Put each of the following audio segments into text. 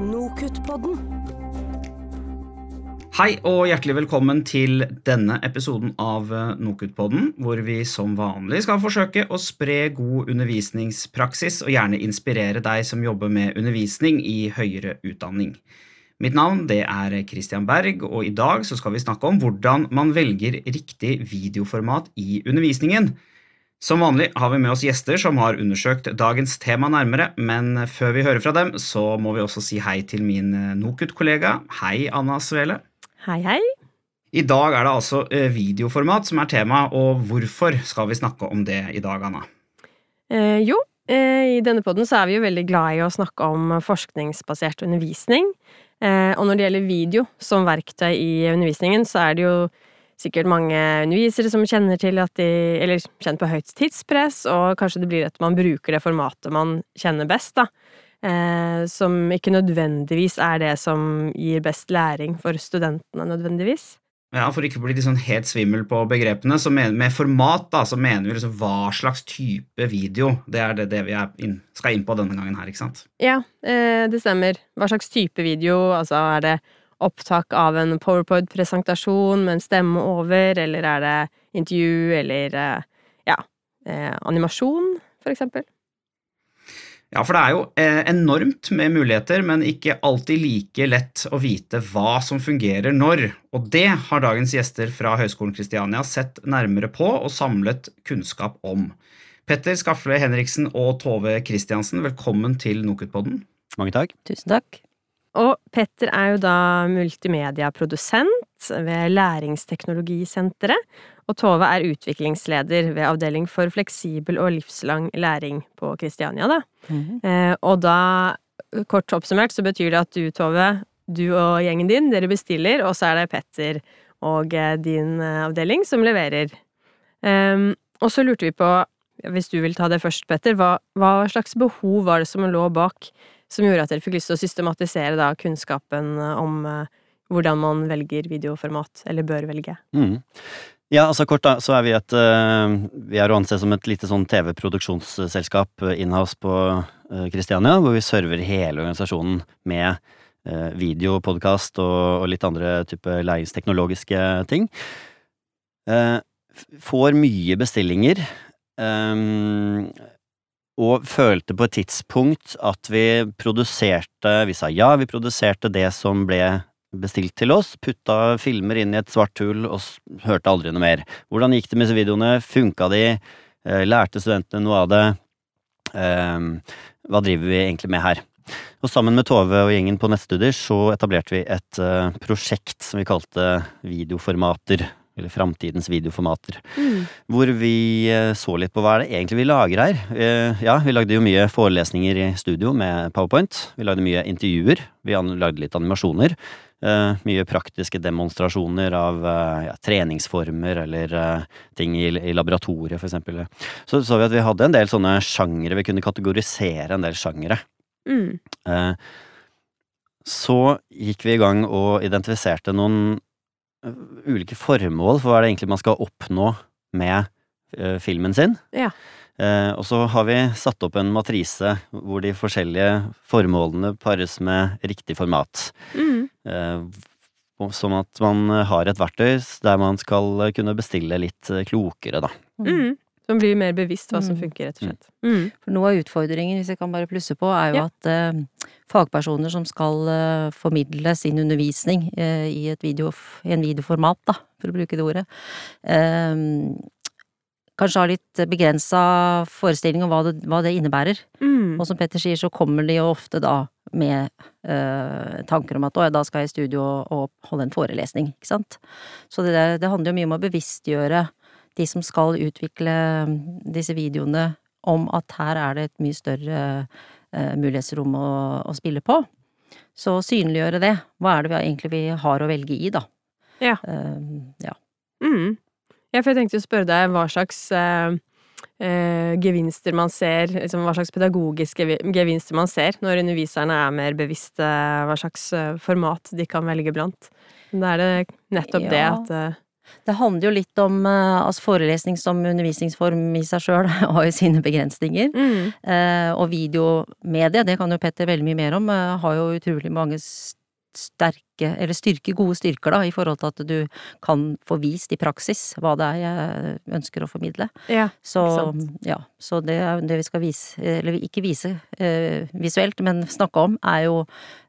Nokutt-podden. Hei og hjertelig velkommen til denne episoden av eh, Nokutt-podden, hvor vi som vanlig skal forsøke å spre god undervisningspraksis og gjerne inspirere deg som jobber med undervisning i høyere utdanning. Mitt navn det er Christian Berg, og i dag så skal vi snakke om hvordan man velger riktig videoformat i undervisningen. Som vanlig har vi med oss gjester som har undersøkt dagens tema nærmere, men før vi hører fra dem, så må vi også si hei til min eh, NOKUT-kollega. Hei, Anna Svele. Hei, hei. I dag er det altså eh, videoformat som er tema, og hvorfor skal vi snakke om det i dag, Anna? Eh, jo, eh, i denne podden så er vi jo veldig glad i å snakke om forskningsbasert undervisning. Eh, og når det gjelder video som verktøy i undervisningen, så er det jo sikkert mange undervisere som kjenner til at de Eller kjenner på høyt tidspress, og kanskje det blir at man bruker det formatet man kjenner best, da. Eh, som ikke nødvendigvis er det som gir best læring for studentene, nødvendigvis. Ja, For ikke å bli liksom helt svimmel på begrepene, så med, med format da, så mener vi liksom hva slags type video. Det er det, det vi inn, skal inn på denne gangen her, ikke sant? Ja, eh, det stemmer. Hva slags type video? Altså, er det opptak av en powerpoint-presentasjon med en stemme over, eller er det intervju, eller eh, ja, eh, animasjon, for eksempel? Ja, for det er jo eh, enormt med muligheter, men ikke alltid like lett å vite hva som fungerer når. Og det har dagens gjester fra Høgskolen Kristiania sett nærmere på og samlet kunnskap om. Petter Skafle Henriksen og Tove Kristiansen, velkommen til Nokutpodden. Mange takk. Tusen takk. Og Petter er jo da multimediaprodusent ved Læringsteknologisenteret, og Tove er utviklingsleder ved Avdeling for fleksibel og livslang læring på Kristiania, da. Mm. Eh, og da, kort oppsummert, så betyr det at du, Tove, du og gjengen din, dere bestiller, og så er det Petter og eh, din eh, avdeling som leverer. Ehm, og så lurte vi på, hvis du vil ta det først, Petter, hva, hva slags behov var det som lå bak som gjorde at dere fikk lyst til å systematisere da kunnskapen om eh, hvordan man velger videoformat, eller bør velge? Mm. Ja, altså kort da, så er vi et eh, Vi er å anse som et lite sånn TV-produksjonsselskap inhouse på Kristiania, hvor vi server hele organisasjonen med video, podkast og, litt andre type læringsteknologiske ting. Får mye bestillinger. Og følte på et tidspunkt at vi produserte Vi sa ja, vi produserte det som ble bestilt til oss, putta filmer inn i et svart hull og hørte aldri noe mer. Hvordan gikk det med disse videoene? Funka de? Eh, lærte studentene noe av det? Ehm, hva driver vi egentlig med her? Og sammen med Tove og gjengen på nettstudier så etablerte vi et uh, prosjekt som vi kalte Videoformater eller framtidens videoformater. Mm. Hvor vi eh, så litt på hva er det egentlig vi lager her. Eh, ja, vi lagde jo mye forelesninger i studio med Powerpoint. Vi lagde mye intervjuer. Vi lagde litt animasjoner. Uh, mye praktiske demonstrasjoner av ja, treningsformer eller ting i, i, laboratoriet, for eksempel. Så så vi at vi hadde en del sånne sjangere. Vi kunne kategorisere en del sjangere. Mm. så gikk vi i gang og identifiserte noen ulike formål for hva er det egentlig man skal oppnå med uh, filmen sin. Ja. Uh, og så har vi satt opp en matrise hvor de forskjellige formålene pares med riktig format. Mm. Uh, sånn at man har et verktøy der man skal kunne bestille litt klokere, da. Mm. Som blir mer bevisst hva som Mm. funker, rett og slett. Mm. For noe av utfordringen, hvis jeg kan bare plusse på, er jo Ja. at eh, fagpersoner som skal eh, formidle sin undervisning eh, i, et video, i en videoformat, da, for å bruke det ordet, kanskje har litt begrensa forestilling om hva det, hva det innebærer. Mm. Og som Petter sier, så kommer de jo ofte da med eh, tanker om at å, ja, da skal jeg i studio og, og holde en forelesning, ikke sant. Så det, det handler jo mye om å bevisstgjøre de som skal utvikle mm, disse videoene om at her er det et mye større eh, mulighetsrom å, å spille på. Så synliggjøre det. Hva er det vi egentlig vi har å velge i, da. Ja. Uh, ja. Mm. Ja, for jeg tenkte å spørre deg hva slags uh, gevinster man ser, liksom hva slags pedagogiske gevinster man ser når underviserne er mer bevisste hva slags format de kan velge blant. Da er det nettopp det at Det handler jo litt om eh, altså forelesning som undervisningsform i seg sjøl har jo sine begrensninger. Mm. Eh, og videomedie, det kan jo Petter veldig mye mer om, eh, har jo utrolig mange sterke, eller styrke, gode styrker da, i forhold til at du kan få vist i praksis hva det er jeg ønsker å formidle. Ja, Så, ja, så det det vi skal vise, eller ikke vise eh, visuelt, men snakke om, er jo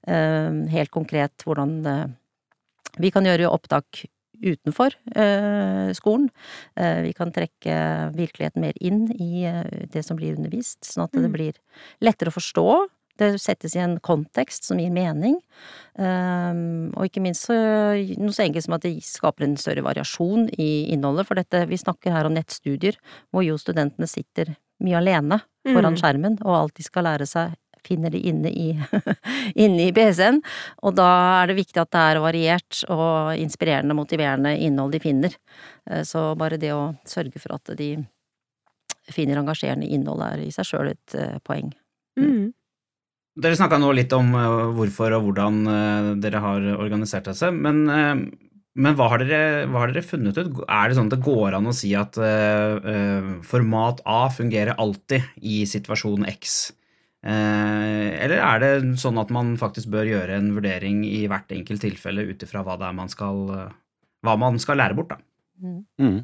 eh, helt konkret hvordan eh, vi kan gjøre opptak utenfor eh, skolen. Eh, vi kan trekke virkeligheten mer inn i eh, det som blir undervist, sånn at det Mm. blir lettere å forstå. Det settes i en kontekst som gir mening. Og ikke minst noe så enkelt som at det skaper en større variasjon i innholdet. For dette, vi snakker her om nettstudier, hvor jo studentene sitter mye alene foran Mm. skjermen, og alt de skal lære seg finner de inne i, inne i PC-en. Og da er det viktig at det er variert og inspirerende, motiverende innhold de finner. Eh, Så bare det å sørge for at de finner engasjerende innhold er i seg sjøl et eh, poeng. Mm. Dere snakka nå litt om eh, hvorfor og hvordan dere har organisert dere, men, men hva, har dere, hva har dere funnet ut? Er det sånn at det går an å si at eh, eh, format A fungerer alltid i situasjon X? Eh, eller er det sånn at man faktisk bør gjøre en vurdering i hvert enkelt tilfelle ut ifra hva er man skal, eh, hva man skal lære bort, da? Mm.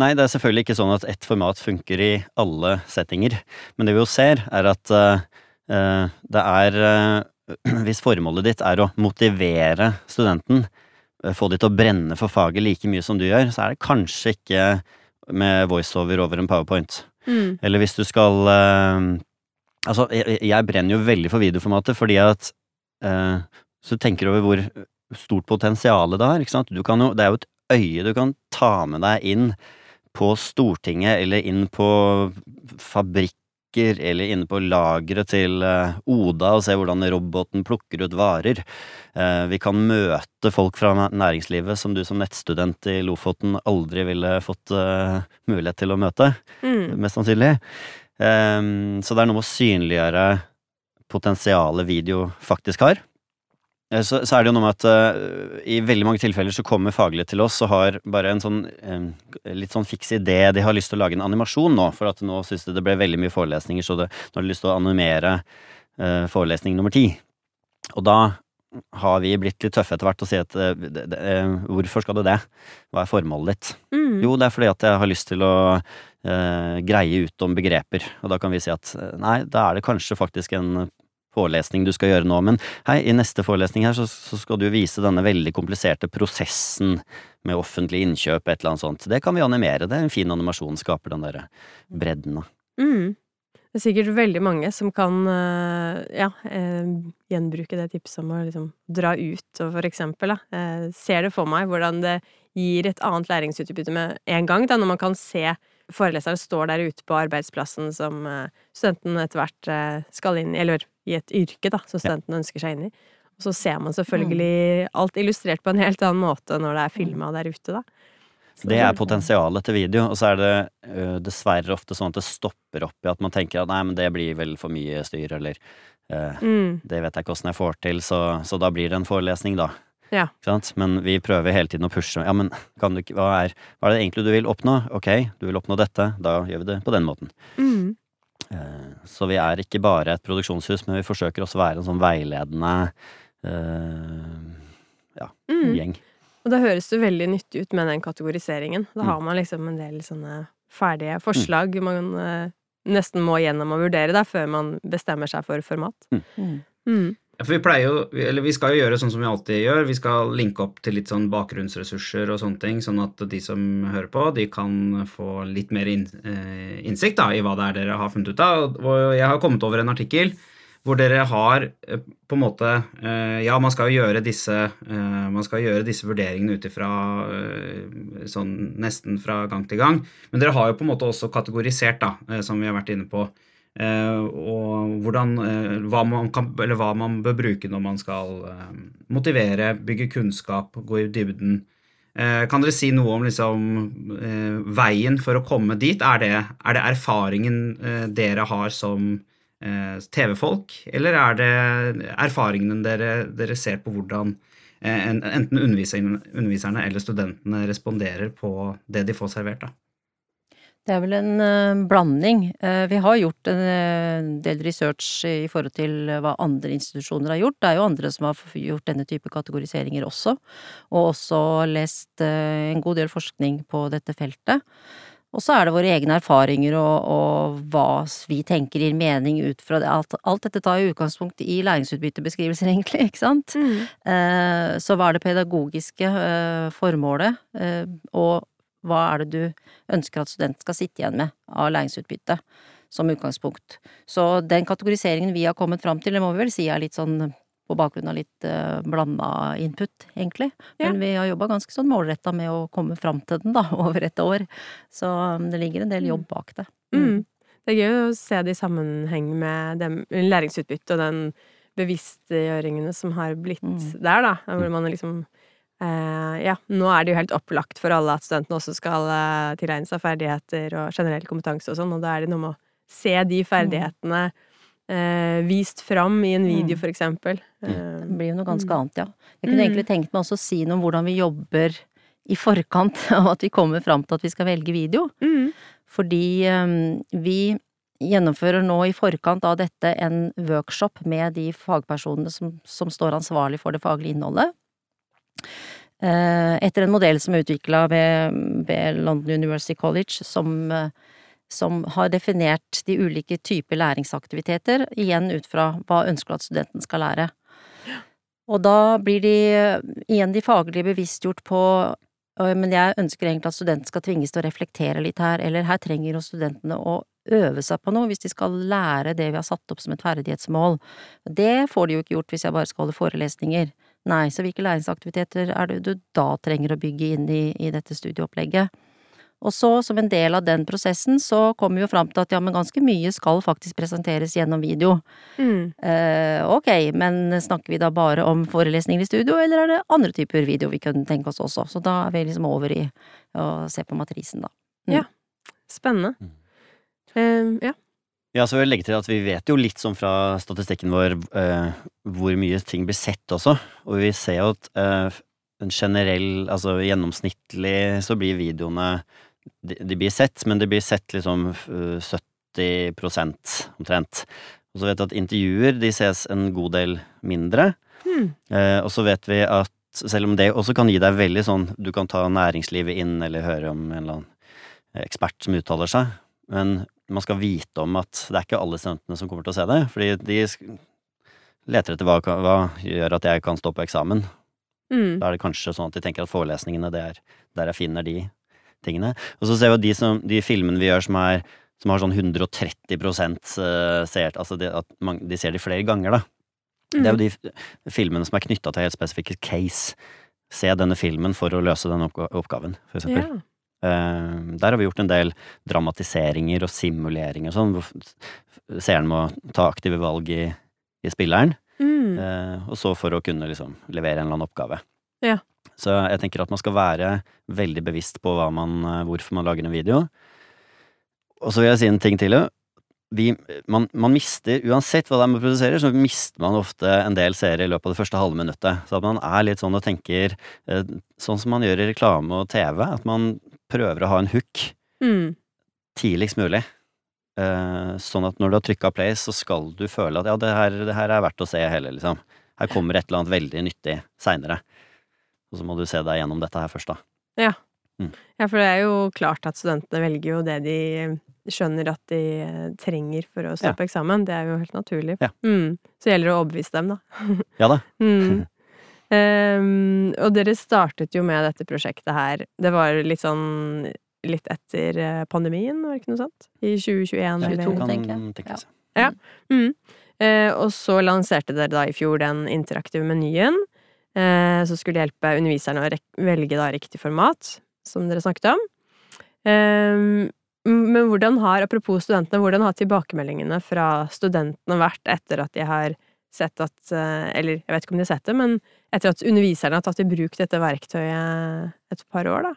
Nei, det er selvfølgelig ikke sånn at ett format funker i alle settinger, men det vi jo ser, er at eh, eh, det er uh, Hvis formålet ditt er å motivere studenten, uh, få de til å brenne for faget like mye som du gjør, så er det kanskje ikke med voiceover over en powerpoint. Mm. Eller hvis du skal Altså, jeg, jeg brenner jo veldig for videoformatet fordi at eh, Så du tenker over hvor stort potensial det har, ikke sant. Du kan jo, det er jo et øye du kan ta med deg inn på Stortinget eller inn på fabrikker eller inne på lageret til eh, Oda og se hvordan roboten plukker ut varer. Eh, vi kan møte folk fra næringslivet som du som nettstudent i Lofoten aldri ville fått eh, mulighet til å møte Mm. mest sannsynlig. Ehm, så det er noe med å synliggjøre potensialet video faktisk har. Eh, Så, så er det jo noe med at uh, i veldig mange tilfeller så kommer faglige til oss og har bare en sånn um, litt sånn fiks idé. De har lyst til å lage en animasjon nå, for at nå syns de det ble veldig mye forelesninger, så det, nå har de lyst til å animere uh, forelesning nummer ti. Og da har vi blitt litt tøffe etter hvert og si at eh, det, det, eh, hvorfor skal du det? Hva er formålet ditt? Mm. Jo, det er fordi at jeg har lyst til å eh, greie ut om begreper. Og da kan vi si at eh, nei, da er det kanskje faktisk en forelesning du skal gjøre nå, men hei, i neste forelesning her så, så skal du vise denne veldig kompliserte prosessen med offentlig innkjøp, et eller annet sånt. Det kan vi animere. Det er en fin animasjon, skaper den derre bredden. Mm. Det er sikkert veldig mange som kan eh, ja, eh, gjenbruke det tipset om å liksom dra ut og for eksempel da, eh, ser det for meg hvordan det gir et annet læringsutbytte med en gang, da, når man kan se foreleseren står der ute på arbeidsplassen som studenten etter hvert skal inn i, eller i et yrke da, som studenten ønsker seg inn i. Og så ser man selvfølgelig alt illustrert på en helt annen måte når det er filma der ute, da. Det er potensialet til video, og så er det uh, dessverre ofte sånn at det stopper opp i at man tenker at nei, men det blir vel for mye styr, eller uh, Mm, det vet jeg ikke åssen jeg får til, så, så da blir det en forelesning, da. Ja. Men vi prøver hele tiden å pushe. Ja, men kan du hva, er, hva er det egentlig du vil oppnå? Ok, du vil oppnå dette, da gjør vi det på den måten. mm, Uh, så vi er ikke bare et produksjonshus, men vi forsøker også å være en sånn veiledende ja, mm. gjeng. Og da høres det veldig nyttig ut med den kategoriseringen. Da Mm. har man liksom en del sånne ferdige forslag man eh, nesten må gjennom og vurdere da, før man bestemmer seg for format. Mm. Mm. Ja, For vi pleier jo, eller vi skal jo gjøre sånn som vi alltid gjør, vi skal linke opp til litt sånn bakgrunnsressurser og sånne ting, sånn at de som hører på, de kan få litt mer eh, innsikt da, i hva det er dere har funnet ut av. Og jeg har kommet over en artikkel hvor dere har eh, på en måte eh, Ja, man skal jo gjøre disse, eh, gjøre disse vurderingene ut ifra sånn nesten fra gang til gang, men dere har jo på en måte også kategorisert, da, som vi har vært inne på. Og hvordan, hva, man kan, eller hva man bør bruke når man skal motivere, bygge kunnskap, gå i dybden. Kan dere si noe om liksom, veien for å komme dit? Er det, er det erfaringen dere har som TV-folk, eller er det erfaringene dere, dere ser på hvordan eh, enten underviserne, eller studentene responderer på det de får servert. Da. Det er vel en eh, blanding. Eh, vi har gjort en eh, del research i forhold til hva andre institusjoner har gjort. Det er jo andre som har gjort denne type kategoriseringer også, og også lest eh, en god del forskning på dette feltet. Og så er det våre egne erfaringer og, og hva vi tenker gir mening ut fra det. Alt, alt dette tar jo utgangspunkt i læringsutbyttebeskrivelser, egentlig, ikke sant? Eh, Så hva er det pedagogiske eh, formålet, eh, og hva er det du ønsker at studenten skal sitte igjen med av læringsutbytte, som utgangspunkt. Så den kategoriseringen vi har kommet fram til, det må vi vel si er litt sånn på bakgrunn av litt uh, blanda input, egentlig. Men vi har jobba ganske sånn målretta med å komme fram til den, da, over et år. Så um, det ligger en del jobb bak det. Mm. Det er gøy å se det i sammenheng med læringsutbyttet læringsutbytte og den bevisstgjøringene som har blitt Mm. der, da. Hvor man liksom eh, Ja, nå er det jo helt opplagt for alle at studentene også skal eh, tilegne seg ferdigheter og generell kompetanse og sånn, og da er det noe med å se de ferdighetene eh, vist fram i en video, Mm. for eksempel. Det Eh, blir jo noe ganske Mm. annet, ja. Jeg kunne Mm. egentlig tenkt meg også å si noe om hvordan vi jobber i forkant av at vi kommer fram til at vi skal velge video. mm. Fordi eh, vi gjennomfører nå i forkant av dette en workshop med de fagpersonene som, som står ansvarlig for det faglige innholdet. Eh, Etter en modell som er utvikla ved, ved London University College, som, eh, som har definert de ulike typer læringsaktiviteter, igjen ut fra hva ønsker at studenten skal lære. Og da blir de igjen de faglige bevisstgjort på men jeg ønsker egentlig at studenten skal tvinges til å reflektere litt her, eller her trenger jo studentene å øve seg på noe hvis de skal lære det vi har satt opp som et ferdighetsmål. Det får de jo ikke gjort hvis jeg bare skal holde forelesninger. Nei, så hvilke læringsaktiviteter er det du da trenger å bygge inn i, i dette studieopplegget? Og så, som en del av den prosessen, så kommer vi jo fram til at ja, men ganske mye skal faktisk presenteres gjennom video. Mm. Eh, ok, men snakker vi da bare om forelesninger i studio, eller er det andre typer video vi kunne tenke oss også? Så da er vi liksom over i å se på matrisen, da. Ja, Spennende. Mm. Eh, ja. Ja, så vil jeg legge til at vi vet jo litt sånn fra statistikken vår eh, hvor mye ting blir sett også, og vi ser jo at eh, en generell, altså gjennomsnittlig så blir videoene de, de blir sett, men de blir sett liksom eh, 70% omtrent. Og så vet vi at intervjuer de ses en god del mindre, Hmm. eh, og så vet vi at selv om det også kan gi deg veldig sånn Du kan ta næringslivet inn, eller høre om en eller annen ekspert som uttaler seg, men man skal vite om at det er ikke alle studentene som kommer til å se det, fordi de leter etter hva, hva gjør at jeg kan stå på eksamen. Mm. Da er det kanskje sånn at de tenker at forelesningene, det er der jeg finner de tingene. Og så ser vi at de, som, de filmene vi gjør som, er, som har sånn 130 eh, seert, altså de, at man, de ser de flere ganger, da. Det er jo de filmene som er knytta til helt spesifikke case. Se denne filmen for å løse denne oppgaven, for eksempel. Eh, der har vi gjort en del dramatiseringer og simuleringer og sånn, seeren må ta aktive valg i, i spilleren, Mm. eh, og så for å kunne liksom levere en eller annen oppgave. Ja. Så jeg tenker at man skal være veldig bevisst på man, eh, hvorfor man lager en video. Og så vil jeg si en ting til. Vi, man, man mister, uansett hva det er man produserer, så mister man ofte en del seere i løpet av det første halve minuttet. Så at man er litt sånn og tenker, eh, sånn som man gjør i reklame og TV, at man prøver å ha en hook Mm. tidligst mulig. Eh, sånn at når du har trykka play, så skal du føle at ja, det her, det her er verdt å se hele, liksom. Her kommer et eller annet veldig nyttig seinere. Og så må du se deg gjennom dette her først, da. Ja, for det er jo klart at studentene velger jo det de skjønner at de eh, trenger for å stå Ja. på eksamen. Det er jo helt naturlig. Ja. Mm. Så gjelder det å overbevise dem, da. Ja da. Mm. Um, og dere startet jo med dette prosjektet her. Det var litt sånn litt etter eh, pandemien, var det ikke noe sånt? I 2021 Ja, eller to, kan tenker jeg. Ja. Mm. Uh, og så lanserte dere da i fjor den interaktive menyen, som skulle hjelpe underviserne å velge da riktig format, som dere snakket om. Ehm, men hvordan har, apropos studentene, hvordan har tilbakemeldingene fra studentene vært etter at de har sett at eh, Eller jeg vet ikke om de har sett det, men etter at underviserne har tatt i bruk dette verktøyet et par år, da?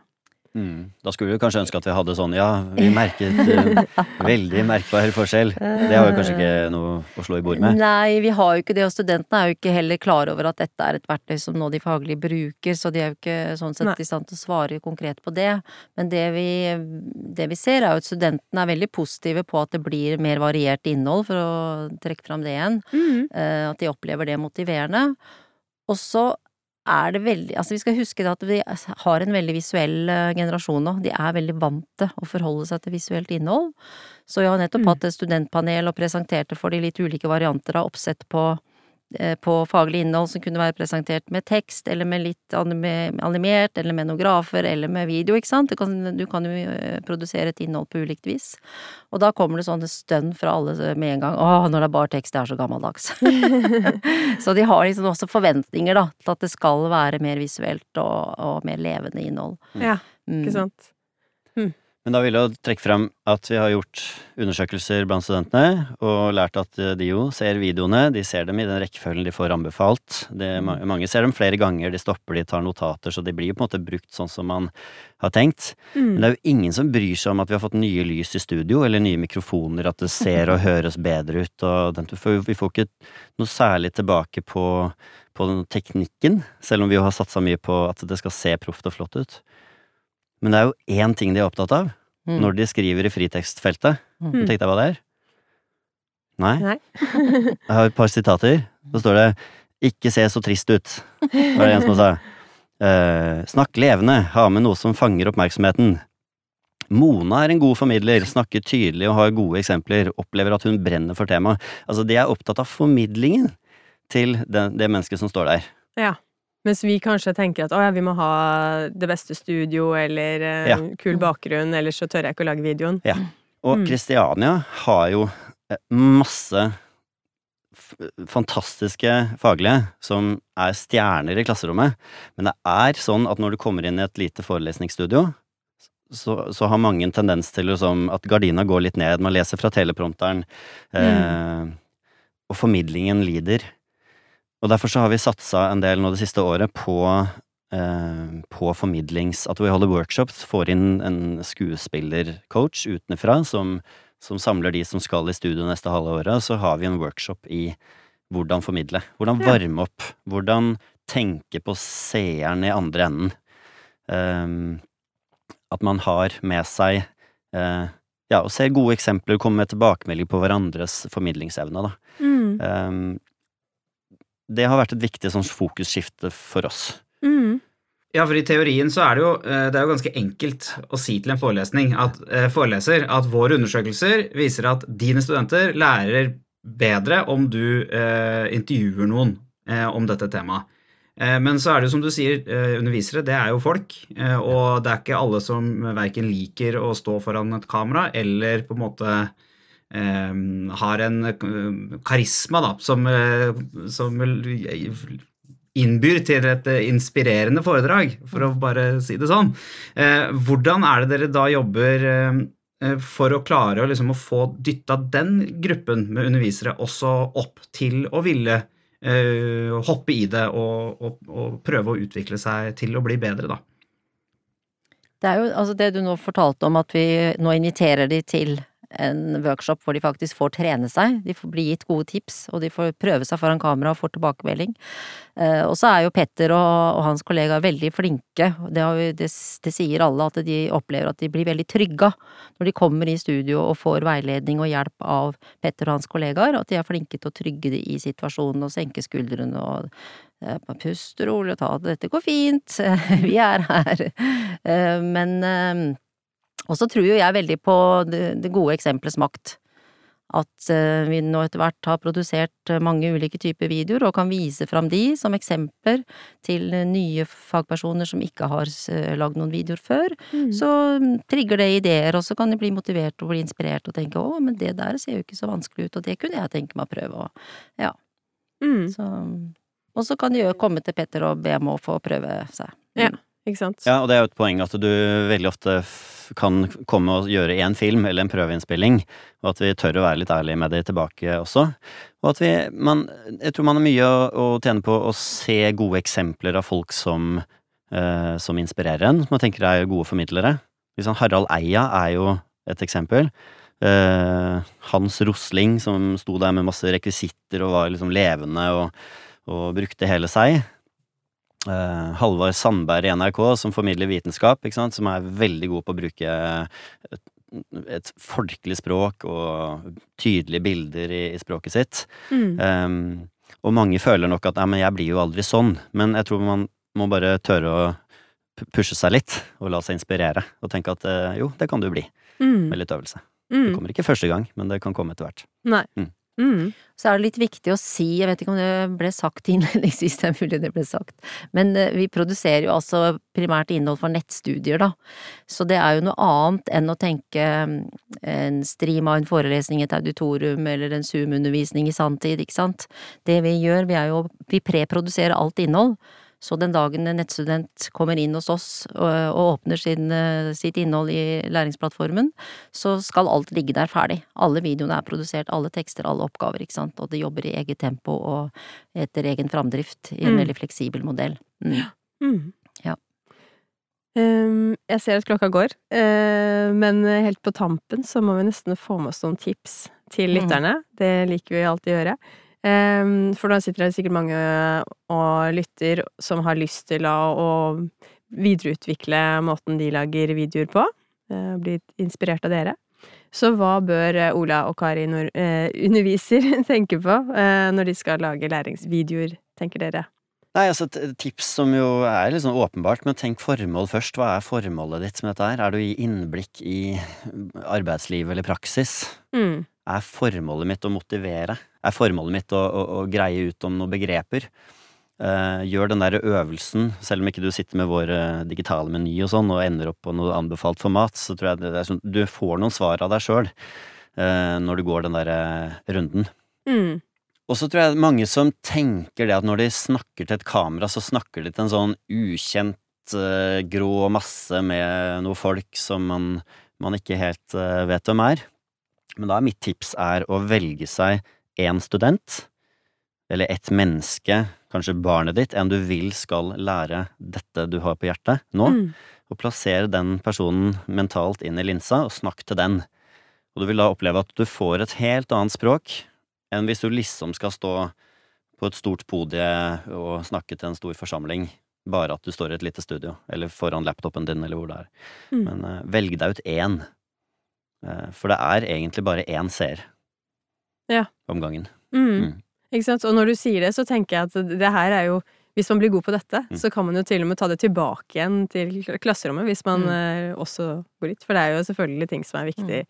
Mm. Da skulle vi kanskje ønske at vi hadde sånn ja, vi merket uh, veldig merkbar forskjell. Det har jo kanskje ikke noe å slå i bord med. Nei, vi har jo ikke det, og studentene er jo ikke heller klar over at dette er et verktøy som nå de faglige bruker, så de er jo ikke sånn sett Nei. i stand til å svare konkret på det. Men det vi, det vi ser er jo at studentene er veldig positive på at det blir mer variert innhold, for å trekke fram det igjen. Mm. Eh, At de opplever det motiverende. Og så er det veldig Altså, vi skal huske at vi har en veldig visuell eh, generasjon nå. De er veldig vant til å forholde seg til visuelt innhold. Så jeg har nettopp Mm. hatt et studentpanel og presenterte for de litt ulike varianter av oppsett på på faglig innhold som kunne være presentert med tekst, eller med litt animert, eller med noen grafer, eller med video, ikke sant. Du kan, du kan jo eh, produsere et innhold på ulikt vis. Og da kommer det sånne stønn fra alle med en gang. Åh, når det er bare tekst, det er så gammeldags. så de har liksom også forventninger, da, til at det skal være mer visuelt og, og mer levende innhold. Ja, Mm. ikke sant. Men da vil jeg trekke frem at vi har gjort undersøkelser blant studentene, og lært at eh, de jo ser videoene, de ser dem i den rekkefølgen de får anbefalt. Det, mange ser dem flere ganger, de stopper, de tar notater, så de blir jo på en måte brukt sånn som man har tenkt. Men Mm. det er jo ingen som bryr seg om at vi har fått nye lys i studio, eller nye mikrofoner, at det ser og høres bedre ut, og den, for vi får ikke noe særlig tilbake på, på den teknikken, selv om vi jo har satsa mye på at det skal se proft og flott ut. Men det er jo én ting de er opptatt av, Mm. når de skriver i fritekstfeltet. Mm. Tenkte jeg hva det er? Nei? Nei. Jeg har et par sitater. Så står det 'Ikke se så trist ut', var det en som sa. Eh, snakk levende, ha med noe som fanger oppmerksomheten. Mona er en god formidler, snakker tydelig og har gode eksempler, opplever at hun brenner for temaet. Altså, de er opptatt av formidlingen til det, det mennesket som står der. Ja. Mens vi kanskje tenker at å ja, vi må ha det beste studio eller eh, Ja. kul bakgrunn, ellers så tør jeg ikke å lage videoen. Ja. Og Mm. Kristiania har jo eh, masse fantastiske faglige som er stjerner i klasserommet, men det er sånn at når du kommer inn i et lite forelesningsstudio, så, så har mange en tendens til liksom, at gardina går litt ned, man leser fra teleprompteren, eh, og formidlingen lider. Og derfor så har vi satsa en del nå det siste året på eh, på formidlings... At vi holder workshops, får inn en skuespillercoach utenfra som, som samler de som skal i studio neste halve året, og så har vi en workshop i hvordan formidle. Hvordan varme opp. Hvordan tenke på seeren i andre enden. Ehm, at man har med seg eh, ja, og ser gode eksempler, komme med tilbakemelding på hverandres formidlingsevne, da. Mm. Ehm, det har vært et viktig sånn fokusskifte for oss. Mm. Ja, for i teorien så er det jo, eh, det er jo ganske enkelt å si til en forelesning at, eh, foreleser at våre undersøkelser viser at dine studenter lærer bedre om du eh, intervjuer noen eh, om dette temaet. Eh, men så er det jo som du sier, eh, undervisere det er jo folk, eh, og det er ikke alle som verken liker å stå foran et kamera eller på en måte eh, har en eh, karisma da, som, eh, som innbyr til et eh, inspirerende foredrag, for å bare si det sånn. Hvordan er det dere da jobber for å klare liksom, å få dytta den gruppen med undervisere også opp til å ville hoppe i det og, og, og prøve å utvikle seg til å bli bedre, da? Det er jo altså det du nå fortalte om at vi nå inviterer de til en workshop hvor de faktisk får trene seg. De får bli gitt gode tips, og de får prøve seg foran kamera og får tilbakemelding. Eh, og så er jo Petter og, og hans kollegaer veldig flinke. Det, vi, det, det sier alle, at de opplever at de blir veldig trygga når de kommer i studio og får veiledning og hjelp av Petter og hans kollegaer. At de er flinke til å trygge de i situasjonen og senke skuldrene og eh, Pust rolig og ta det, dette går fint, vi er her. Eh, Men og så tror jo jeg veldig på det, det gode eksemplets makt. At eh, vi nå etter hvert har produsert eh, mange ulike typer videoer og kan vise fram de som eksempler til eh, nye fagpersoner som ikke har lagd noen videoer før. Mm. Så mm, trigger det ideer, og så kan de bli motivert og bli inspirert og tenke å, men det der ser jo ikke så vanskelig ut, og det kunne jeg tenke meg å prøve, og ja. Mm. Så, og så kan de jo komme til Petter og be om å få prøve seg. Ja. Ikke sant? Ja, og det er jo et poeng at du veldig ofte kan komme og gjøre en film eller en prøveinnspilling, og at vi tør å være litt ærlige med det tilbake også. Og at vi man, Jeg tror man har mye å, å tjene på å se gode eksempler av folk som eh, som inspirerer en, som jeg tenker er gode formidlere. Liksom Harald Eia er jo et eksempel. Eh, Hans Rosling, som sto der med masse rekvisitter og var liksom levende og, og brukte hele seg. Uh, Halvard Sandberg i NRK, som formidler vitenskap, som er veldig god på å bruke et, et folkelig språk og tydelige bilder i, i språket sitt. Mm. Um, og mange føler nok at 'nei, men jeg blir jo aldri sånn', men jeg tror man må bare tørre å pushe seg litt og la seg inspirere, og tenke at uh, jo, det kan du bli, Mm. med litt øvelse. Mm. Det kommer ikke første gang, men det kan komme etter hvert. Nei. Mm. Mm. Så er det litt viktig å si, jeg vet ikke om det ble sagt innledningsvis, det er mulig det ble sagt, men eh, vi produserer jo altså primært innhold for nettstudier, da. Så det er jo noe annet enn å tenke mm, en stream av en forelesning et auditorium eller en Zoom-undervisning i sanntid, ikke sant. Det vi gjør, vi er jo, vi preproduserer alt innhold. Så den dagen en nettstudent kommer inn hos oss og, og åpner sin, sitt innhold i læringsplattformen, så skal alt ligge der ferdig. Alle videoene er produsert, alle tekster, alle oppgaver, ikke sant, og det jobber i eget tempo og etter egen framdrift i en Mm. veldig fleksibel modell. Mm. Mm. Ja. Um, jeg ser at klokka går, uh, men helt på tampen så må vi nesten få med oss noen tips til Mm. lytterne. Det liker vi alltid å gjøre. Ehm, for da sitter det sikkert mange og lytter som har lyst til å, videreutvikle måten de lager videoer på. eh, Bli inspirert av dere. Så hva bør eh, Ola og Kari eh, underviser tenke på når de skal lage læringsvideoer, tenker dere? Nei, altså et tips som jo er litt sånn åpenbart, men tenk formål først. Hva er formålet ditt med dette her? Er du i innblikk i arbeidsliv eller praksis? Mm. Er formålet mitt å motivere? Er formålet mitt å, å, å greie ut om noen begreper? Uh, gjør den der øvelsen, selv om ikke du sitter med vår uh, digitale meny og sånn, og ender opp på noe anbefalt format, så tror jeg det er sånn, du får noen svar av deg sjøl når du går den der eh, runden. Mm. Og så tror jeg mange som tenker det at når de snakker til et kamera, så snakker de til en sånn ukjent eh, grå masse med noen folk som man, man ikke helt eh, vet hvem er. Men da er mitt tips er å velge seg én student, eller ett menneske, kanskje barnet ditt, en du vil skal lære dette du har på hjertet nå, Mm. og plassere den personen mentalt inn i linsa, og snakk til den. Og du vil da oppleve at du får et helt annet språk enn hvis du liksom skal stå på et stort podie og snakke til en stor forsamling, bare at du står i et lite studio, eller foran laptopen din, eller hvor det er. Mm. Men uh, velg deg ut én, Uh, for det er egentlig bare én seer Ja. om gangen. Mm. Mm. Ikke sant? Og når du sier det, så tenker jeg at det her er jo Hvis man blir god på dette, Mm. så kan man jo til og med ta det tilbake igjen til klasserommet, hvis man Mm. eh, også går dit. For det er jo selvfølgelig ting som er viktig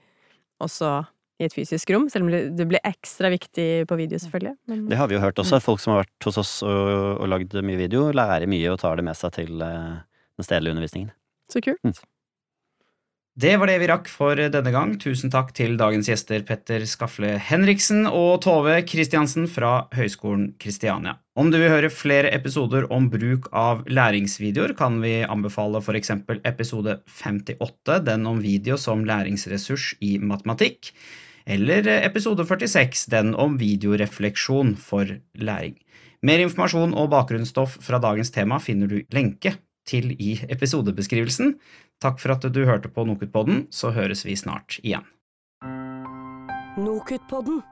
også i et fysisk rom, selv om det blir ekstra viktig på video, selvfølgelig. Men, Det har vi jo hørt også. Folk som har vært hos oss og, og lagd mye video, lærer mye og tar det med seg til eh, den stedlige undervisningen. så kult. Det var det vi rakk for denne gang. Tusen takk til dagens gjester Petter Skafle Henriksen og Tove Kristiansen fra Høgskolen Kristiania. Om du vil høre flere episoder om bruk av læringsvideoer, kan vi anbefale f.eks. episode 58, den om video som læringsressurs i matematikk, eller episode 46, den om videorefleksjon for læring. Mer informasjon og bakgrunnsstoff fra dagens tema finner du lenke til i episodebeskrivelsen. Takk for at du hørte på Nokutpodden, så høres vi snart igjen. Nokutpodden.